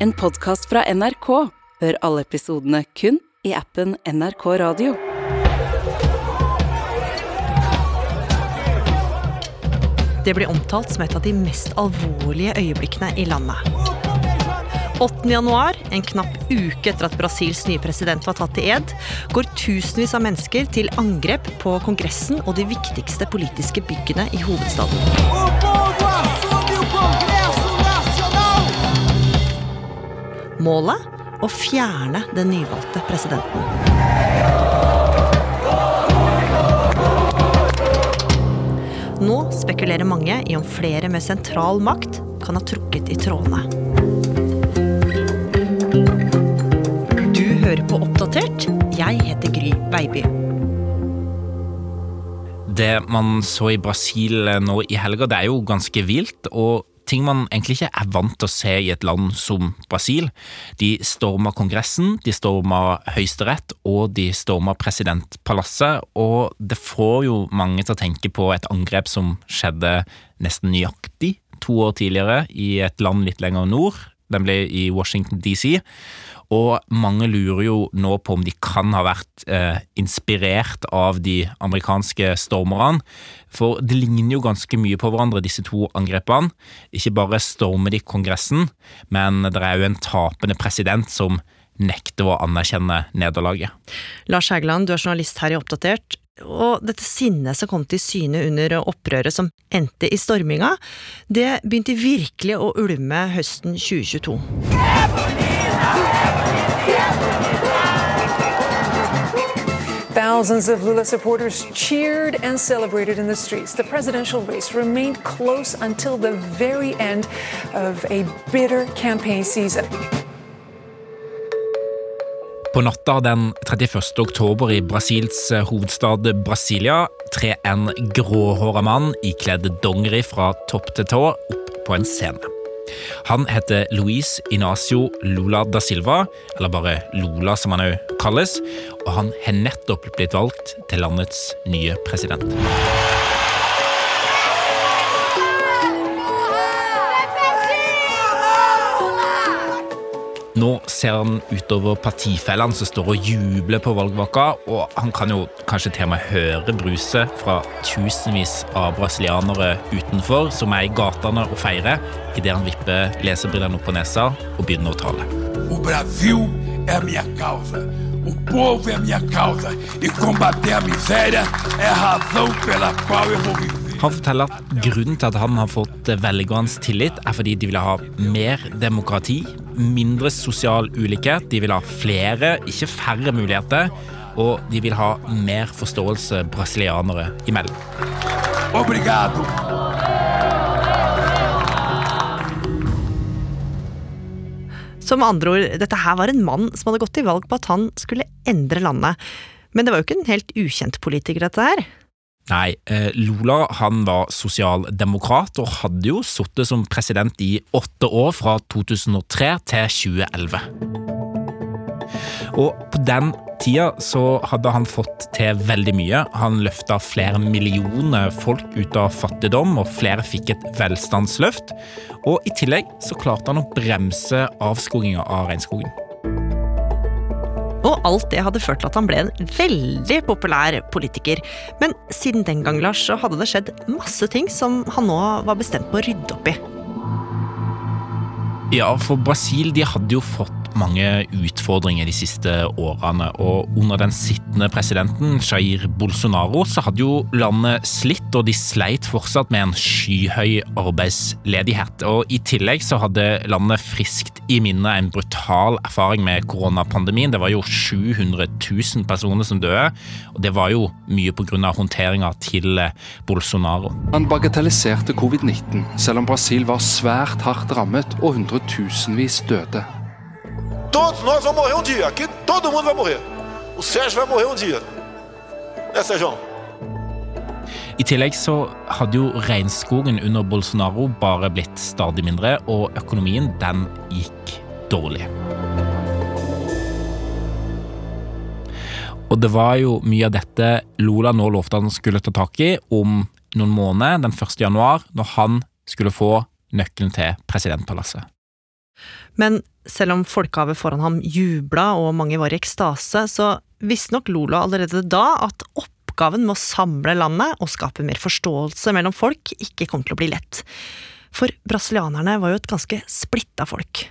En podkast fra NRK. Hør alle episodene kun i appen NRK Radio. Det blir omtalt som et av de mest alvorlige øyeblikkene i landet. 8. januar, en knapp uke etter at Brasils nye president var tatt til ed, går tusenvis av mennesker til angrep på Kongressen og de viktigste politiske byggene i hovedstaden. Målet å fjerne den nyvalgte presidenten. Nå spekulerer mange i om flere med sentral makt kan ha trukket i trådene. Du hører på Oppdatert. Jeg heter Gry Baby. Det man så i Brasil nå i helga, det er jo ganske vilt, og ting man egentlig ikke er vant til å se i et land som Brasil. De storma Kongressen, de storma Høyesterett, og de storma presidentpalasset, og det får jo mange til å tenke på et angrep som skjedde nesten nøyaktig to år tidligere i et land litt lenger nord. Den ble i Washington DC. Og mange lurer jo nå på om de kan ha vært eh, inspirert av de amerikanske stormerne. For det ligner jo ganske mye på hverandre, disse to angrepene. Ikke bare stormer de Kongressen, men det er jo en tapende president som nekter å anerkjenne nederlaget. Lars Hægeland, du er journalist her i Oppdatert. Og dette sinnet som kom til syne under opprøret som endte i storminga, det begynte virkelig å ulme høsten 2022. Thousands of Lula supporters cheered and celebrated in the streets. The presidential race remained close until the very end of. På natta den 31. oktober i Brasils eh, hovedstad Brasilia trer en gråhåra mann ikledd dongeri fra topp til tå opp på en scene. Han heter Luis Inacio Lula da Silva, eller bare Lula som han òg kalles, og han har nettopp blitt valgt til landets nye president. Nå ser han utover partifellene som står og jubler på valgvaka, og han kan jo kanskje til og med høre bruset fra tusenvis av brasilianere utenfor som er i gatene og feirer, idet han vipper lesebrillene opp på nesa og begynner å tale. O Brasil a minha causa. O povo é minha causa. E combater a miséria é a razão pela qual eu vou viver. Han forteller at grunnen til at han har fått velgernes tillit, er fordi de vil ha mer demokrati, mindre sosial ulikhet, de vil ha flere, ikke færre muligheter, og de vil ha mer forståelse brasilianere imellom. Obrigado. Som andre ord, dette her var en mann som hadde gått til valg på at han skulle endre landet. Men det var jo ikke en helt ukjent politiker, dette her. Nei, eh, Lula han var sosialdemokrat og hadde jo sittet som president i åtte år, fra 2003 til 2011. Og på den tida så hadde han fått til veldig mye. Han løfta flere millioner folk ut av fattigdom, og flere fikk et velstandsløft. Og i tillegg så klarte han å bremse avskoginga av regnskogen. Og alt det hadde ført til at han ble en veldig populær politiker. Men siden den gang, Lars, så hadde det skjedd masse ting som han nå var bestemt på å rydde opp i. Ja, for Brasil de hadde jo fått mange utfordringer de siste årene, og under den sittende presidenten, Jair Bolsonaro, så hadde jo landet slitt, og de sleit fortsatt med en skyhøy arbeidsledighet. Og i tillegg så hadde landet friskt i minne en brutal erfaring med koronapandemien. Det var jo 700 000 personer som døde, og det var jo mye av håndteringa til Bolsonaro. Han bagatelliserte covid-19, selv om Brasil var svært hardt rammet og hundretusenvis døde. Todos nós vamos morrer um dia. Aqui todo mundo vai morrer. O Sérgio vai morrer um dia. Né, Sérgio? I tillegg så hadde jo regnskogen under Bolsonaro bare blitt stadig mindre, og økonomien den gikk dårlig. Og det var jo mye av dette Lola nå lovte han skulle ta tak i om noen måneder, den 1. januar, når han skulle få nøkkelen til presidentpalasset. Men selv om folkehavet foran ham jubla og mange var i ekstase, så visste nok Lola allerede da at oppgaven med å samle landet og skape mer forståelse mellom folk ikke kom til å bli lett. For brasilianerne var jo et ganske splitta folk.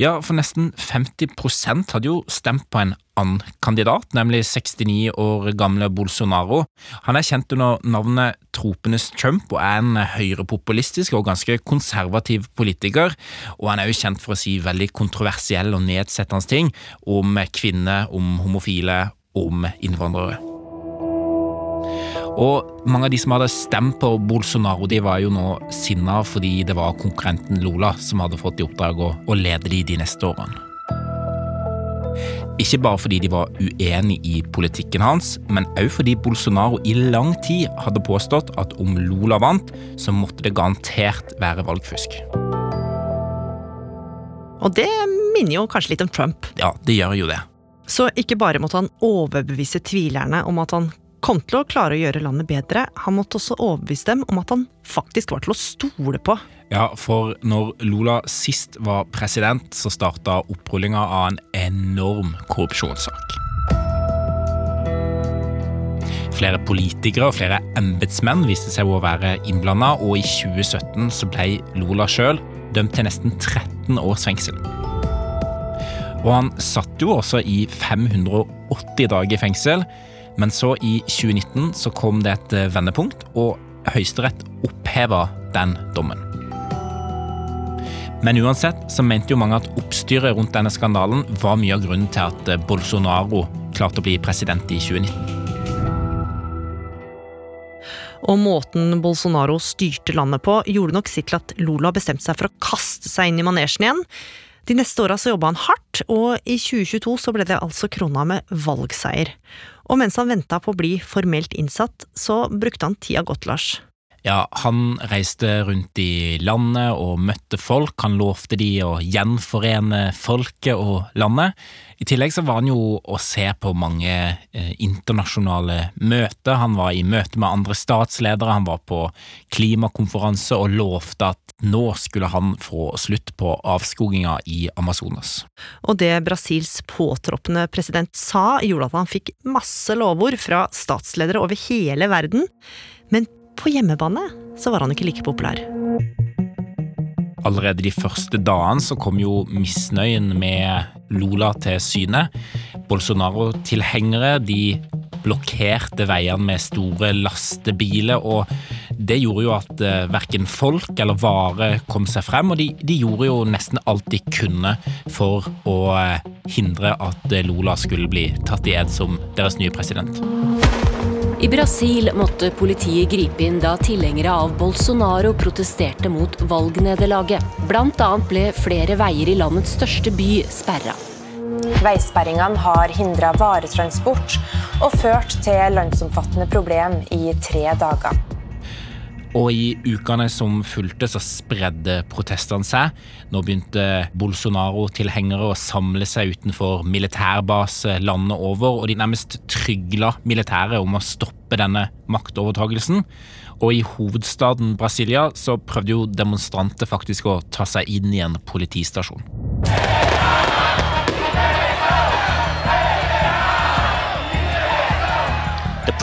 Ja, for nesten 50% hadde jo stemt på en annen kandidat, nemlig 69 år gamle Bolsonaro. Han er kjent under navnet Tropenes Trump og er en høyrepopulistisk og ganske konservativ politiker. Og han er jo kjent for å si veldig kontroversielle og nedsettende ting om kvinner, om homofile, om innvandrere. Og mange av de som hadde stemt på Bolsonaro, de var jo nå sinna fordi det var konkurrenten Lola som hadde fått i oppdrag å, å lede de de neste årene. Ikke bare fordi de var uenig i politikken hans, men òg fordi Bolsonaro i lang tid hadde påstått at om Lola vant, så måtte det garantert være valgfusk. Og det minner jo kanskje litt om Trump. Ja, det gjør jo det. Så ikke bare måtte han overbevise tvilerne om at han kom til å klare å gjøre landet bedre, han måtte også overbevise dem om at han faktisk var til å stole på. Ja, for når Lula sist var president, så starta opprullinga av en enorm korrupsjonssak. Flere politikere og flere embetsmenn viste seg å være innblanda, og i 2017 så ble Lula sjøl dømt til nesten 13 års fengsel. Og han satt jo også i 580 dager i fengsel, men så, i 2019, så kom det et eh, vendepunkt, og Høyesterett oppheva den dommen. Men uansett så mente jo mange at oppstyret rundt denne skandalen var mye av grunnen til at eh, Bolsonaro klarte å bli president i 2019. Og måten Bolsonaro styrte landet på, gjorde nok sitt til at Lula bestemte seg for å kaste seg inn i manesjen igjen. De neste åra så jobba han hardt, og i 2022 så ble det altså krona med valgseier. Og mens han venta på å bli formelt innsatt, så brukte han tida godt, Lars. Ja, han reiste rundt i landet og møtte folk. Han lovte de å gjenforene folket og landet. I tillegg så var han jo å se på mange eh, internasjonale møter. Han var i møte med andre statsledere, han var på klimakonferanse og lovte at nå skulle han få slutt på avskoginga i Amazonas. Og det Brasils påtroppende president sa, gjorde at han fikk masse lovord fra statsledere over hele verden. Men på hjemmebane så var han ikke like populær. Allerede de første dagene så kom jo misnøyen med Lula til syne. Bolsonaro-tilhengere de blokkerte veiene med store lastebiler, og det gjorde jo at uh, verken folk eller varer kom seg frem, og de, de, gjorde jo nesten alt de kunne for å uh, hindre at Lula skulle bli tatt i ed som deres nye president. I Brasil måtte politiet gripe inn da tilhengere av Bolsonaro protesterte mot valgnederlaget. Annet ble flere veier i landets største by sperra. Veisperringene har hindra varetransport og ført til landsomfattende problem i tre dager. Og i ukene som fulgte, så spredde protestene seg. Nå begynte Bolsonaro-tilhengere å samle seg utenfor militærbase landet over, og de nærmest trygla militæret om å stoppe denne maktovertagelsen. Og i hovedstaden Brasilia så prøvde jo demonstranter faktisk å ta seg inn i en politistasjon.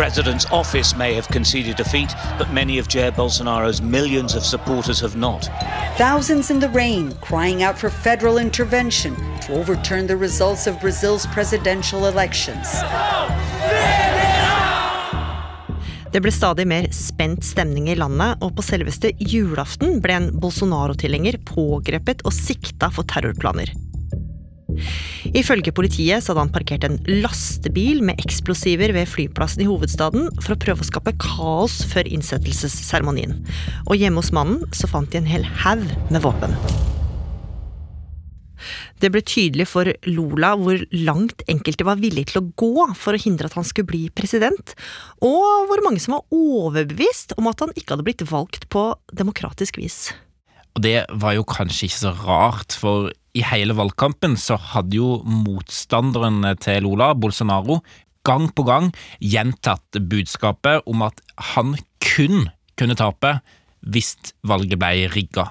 President's office may have conceded defeat, but many of Jair Bolsonaro's millions of supporters have not. Thousands in the rain crying out for federal intervention to overturn the results of Brazil's presidential elections. Det ble stadig mer spent stemning i landet, og på selveste julaften ble en Bolsonaro-tilhenger pågrepet og sikta for terrorplaner. Ifølge politiet så hadde han parkert en lastebil med eksplosiver ved flyplassen i hovedstaden for å prøve å skape kaos før innsettelsesseremonien. Og hjemme hos mannen så fant de en hel haug med våpen. Det ble tydelig for Lola hvor langt enkelte var villige til å gå for å hindre at han skulle bli president, og hvor mange som var overbevist om at han ikke hadde blitt valgt på demokratisk vis. Og det var jo kanskje ikke så rart, for i hele valgkampen så hadde jo motstanderen til Lola, Bolsonaro, gang på gang gjentatt budskapet om at han kun kunne tape hvis valget ble rigga.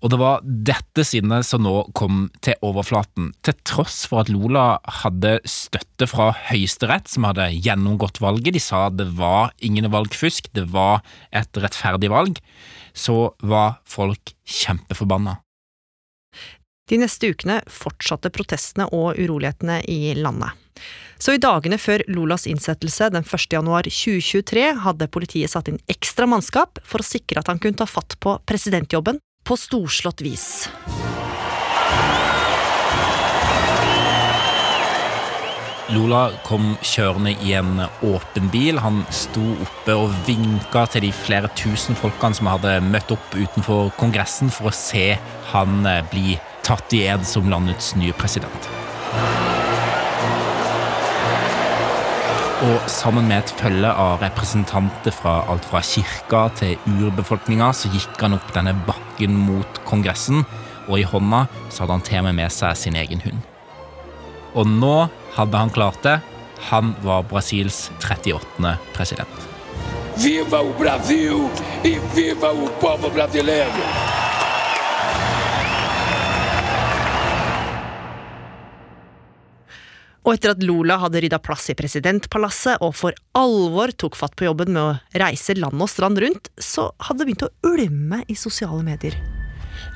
Og det var dette sinnet som nå kom til overflaten, til tross for at Lola hadde støtte fra Høyesterett, som hadde gjennomgått valget. De sa det var ingen valgfusk, det var et rettferdig valg. Så var folk kjempeforbanna. De neste ukene fortsatte protestene og urolighetene i landet. Så i dagene før Lolas innsettelse den 1. januar 2023 hadde politiet satt inn ekstra mannskap for å sikre at han kunne ta fatt på presidentjobben på storslått vis. Lola kom kjørende i en åpen bil. Han sto oppe og vinka til de flere tusen folkene som hadde møtt opp utenfor Kongressen for å se han bli bli tatt i ed som landets nye president. Og sammen med et følge av representanter fra alt fra kirka til urbefolkninga, så gikk han opp denne bakken mot Kongressen, og i hånda så hadde han til og med med seg sin egen hund. Og nå hadde han klart det. Han var Brasils 38. president. Viva o Brasil e viva o povo brasileiro! Og etter at Lola hadde rydda plass i presidentpalasset og for alvor tok fatt på jobben med å reise land og strand rundt, så hadde det begynt å ulme i sosiale medier.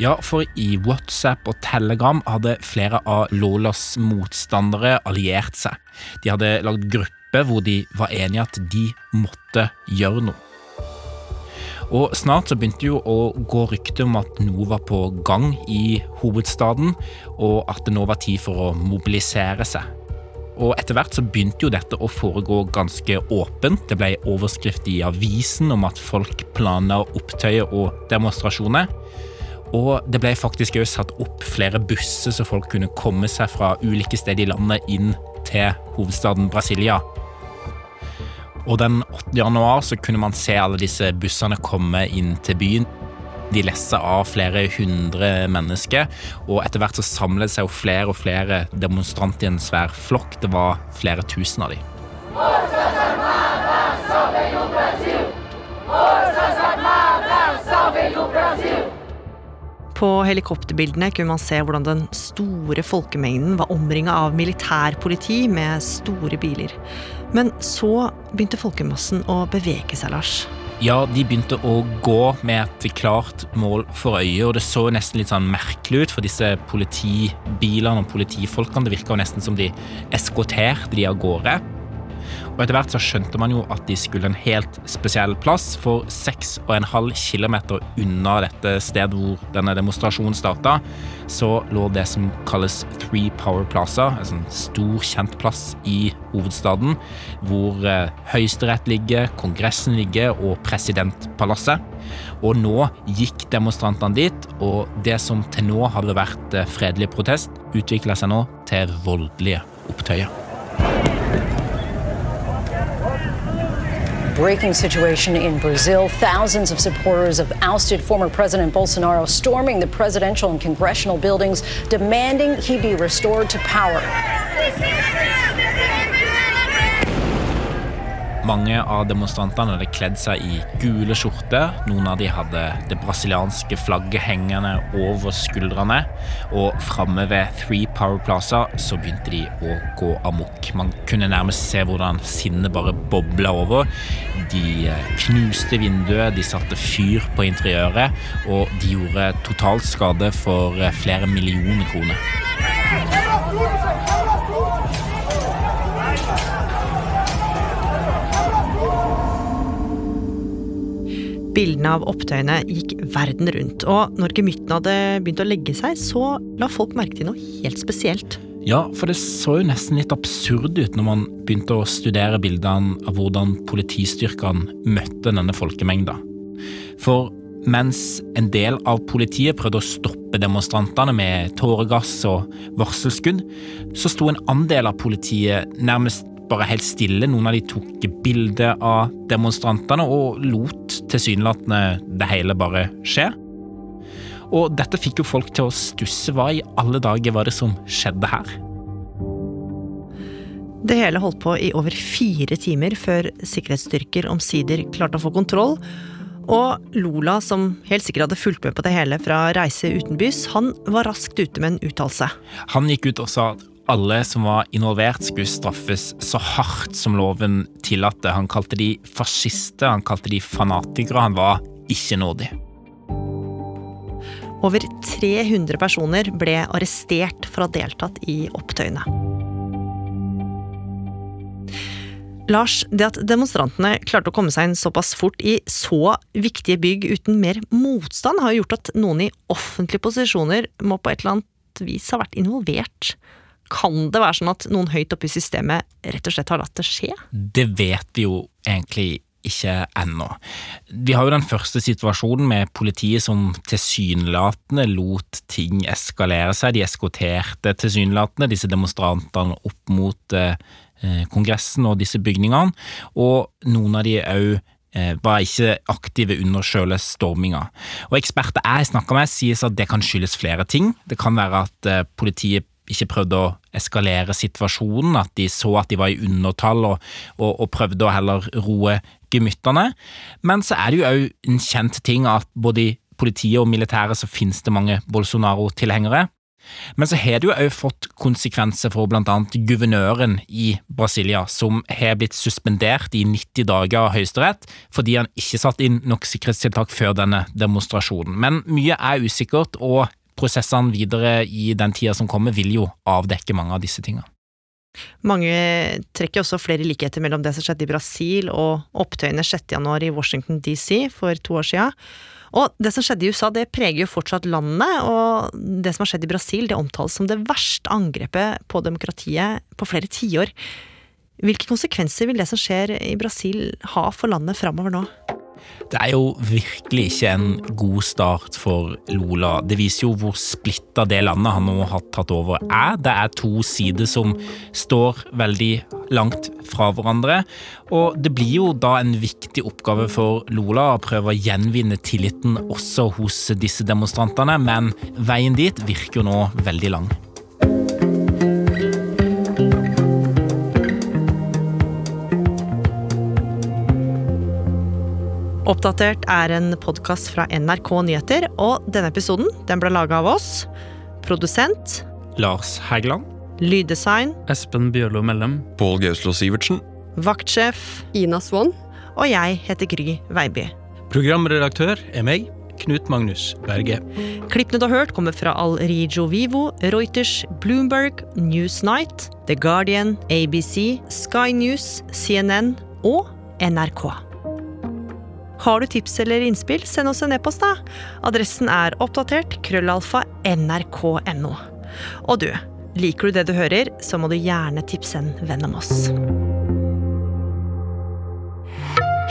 Ja, for i WhatsApp og Telegram hadde flere av Lolas motstandere alliert seg. De hadde lagd gruppe hvor de var enige at de måtte gjøre noe. Og snart så begynte jo å gå rykter om at noe var på gang i hovedstaden, og at det nå var tid for å mobilisere seg. Og etter hvert så begynte jo dette å foregå ganske åpent. Det ble overskrift i avisen om at folk planla opptøyer og demonstrasjoner. Og det ble faktisk også satt opp flere busser så folk kunne komme seg fra ulike steder i landet inn til hovedstaden Brasilia. Og den 8. januar så kunne man se alle disse bussene komme inn til byen. De lessa av flere hundre mennesker, og etter hvert så samlet seg jo flere og flere demonstranter i en svær flokk. Det var flere tusen av dem. På helikopterbildene kunne man se hvordan den store folkemengden var omringa av militærpoliti med store biler. Men så begynte folkemassen å bevege seg, Lars. Ja, de begynte å gå med et klart mål for øye, og det så nesten litt sånn merkelig ut for disse politibilene og politifolkene. Det virka nesten som de eskorterte de av gårde. Og etter hvert så skjønte man jo at de skulle en helt spesiell plass, for 6,5 km unna dette stedet hvor denne demonstrasjonen starta, så lå det som kalles Three Power Plaza, en sånn stor, kjent plass i hovedstaden, hvor eh, Høyesterett ligger, Kongressen ligger og presidentpalasset. Og nå gikk demonstrantene dit, og det som til nå hadde vært eh, fredelig protest, utvikla seg nå til voldelige opptøyer. Breaking situation in Brazil. Thousands of supporters of ousted former President Bolsonaro storming the presidential and congressional buildings, demanding he be restored to power. Mange av demonstrantene hadde kledd seg i gule skjorter. Noen av de hadde det brasilianske flagget hengende over skuldrene. Og framme ved Three Power Plaza så begynte de å gå amok. Man kunne nærmest se hvordan sinnet bare bobla over. De eh, knuste vinduet, de satte fyr på interiøret, og de gjorde totalskade for eh, flere millioner kroner. Bildene av opptøyene gikk verden rundt, og når gemyttene hadde begynt å legge seg, så la folk merke til noe helt spesielt. Ja, for det så jo nesten litt absurd ut når man begynte å studere bildene av hvordan politistyrkene møtte denne folkemengda. For mens en del av politiet prøvde å stoppe demonstrantene med tåregass og varselskudd, så sto en andel av politiet nærmest bare helt stille. Noen av de tok bilde av demonstrantene og lot tilsynelatende det hele bare skje. Og dette fikk jo folk til å stusse. Hva i alle dager var det som skjedde her? Det hele holdt på i over fire timer før sikkerhetsstyrker omsider klarte å få kontroll. Og Lola, som helt sikkert hadde fulgt med på det hele fra reise utenbys, han var raskt ute med en uttalelse. Han gikk ut og sa at alle som var involvert, skulle straffes så hardt som loven tillatte. Han kalte de fascister, han kalte de fanatikere. Han var ikke nådig. Over 300 personer ble arrestert for å ha deltatt i opptøyene. Lars, det at demonstrantene klarte å komme seg inn såpass fort i så viktige bygg uten mer motstand, har gjort at noen i offentlige posisjoner må på et eller annet vis ha vært involvert. Kan det være sånn at noen høyt oppe i systemet rett og slett har latt det skje? Det vet vi jo egentlig ikke ennå. Vi har jo den første situasjonen med politiet som tilsynelatende lot ting eskalere seg. De eskorterte tilsynelatende disse demonstrantene opp mot eh, Kongressen og disse bygningene, og noen av de òg var ikke aktive under sjøle storminga. Og Eksperter jeg snakker med, sier at det kan skyldes flere ting. Det kan være at politiet ikke prøvde å eskalere situasjonen, at de så at de var i undertall og, og, og prøvde å heller roe gemyttene. Men så er det jo òg en kjent ting at både i politiet og militæret så finnes det mange Bolsonaro-tilhengere. Men så har det jo òg fått konsekvenser for blant annet guvernøren i Brasilia, som har blitt suspendert i 90 dager av Høyesterett fordi han ikke satte inn nok sikkerhetstiltak før denne demonstrasjonen. Men mye er usikkert, og prosessene videre i den tida som kommer, vil jo avdekke mange av disse tingene. Mange trekker også flere likheter mellom det som skjedde i Brasil og opptøyene 6. januar i Washington DC for to år siden. Og det som skjedde i USA, det preger jo fortsatt landet, og det som har skjedd i Brasil, det omtales som det verste angrepet på demokratiet på flere tiår. Hvilke konsekvenser vil det som skjer i Brasil ha for landet framover nå? Det er jo virkelig ikke en god start for Lola. Det viser jo hvor splitta det landet han nå har tatt over er. Det er to sider som står veldig langt fra hverandre. Og det blir jo da en viktig oppgave for Lola å prøve å gjenvinne tilliten også hos disse demonstrantene, men veien dit virker jo nå veldig lang. Oppdatert er en podkast fra NRK Nyheter, og denne episoden den ble laga av oss. Produsent Lars Hægeland. Lyddesign Espen Bjørlo Mellem. Pål Gauslo Sivertsen. Vaktsjef Ina Swann. Og jeg heter Gry Veiby. Programredaktør er meg, Knut Magnus Berge. Klippene du har hørt, kommer fra Al Rijo Vivo, Reuters, Bloomberg, Newsnight, The Guardian, ABC, Sky News, CNN og NRK. Har du tips eller innspill, send oss en e-post, da. Adressen er oppdatert krøllalfa nrk.no. Og du, liker du det du hører, så må du gjerne tipse en venn om oss.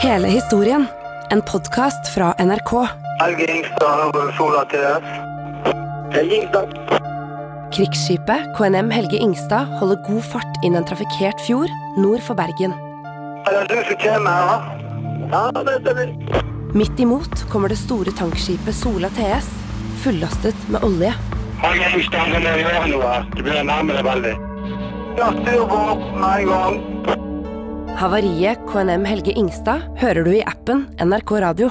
Hele historien. En podkast fra NRK. Helge Ingstad over Sola TS. Helge Ingstad. Krigsskipet KNM Helge Ingstad holder god fart inn en trafikkert fjord nord for Bergen. Er det du som kommer her, da? Ja, det stemmer. Midt imot kommer det store tankskipet Sola TS, fullastet med olje. Havariet KNM Helge Ingstad hører du i appen NRK Radio.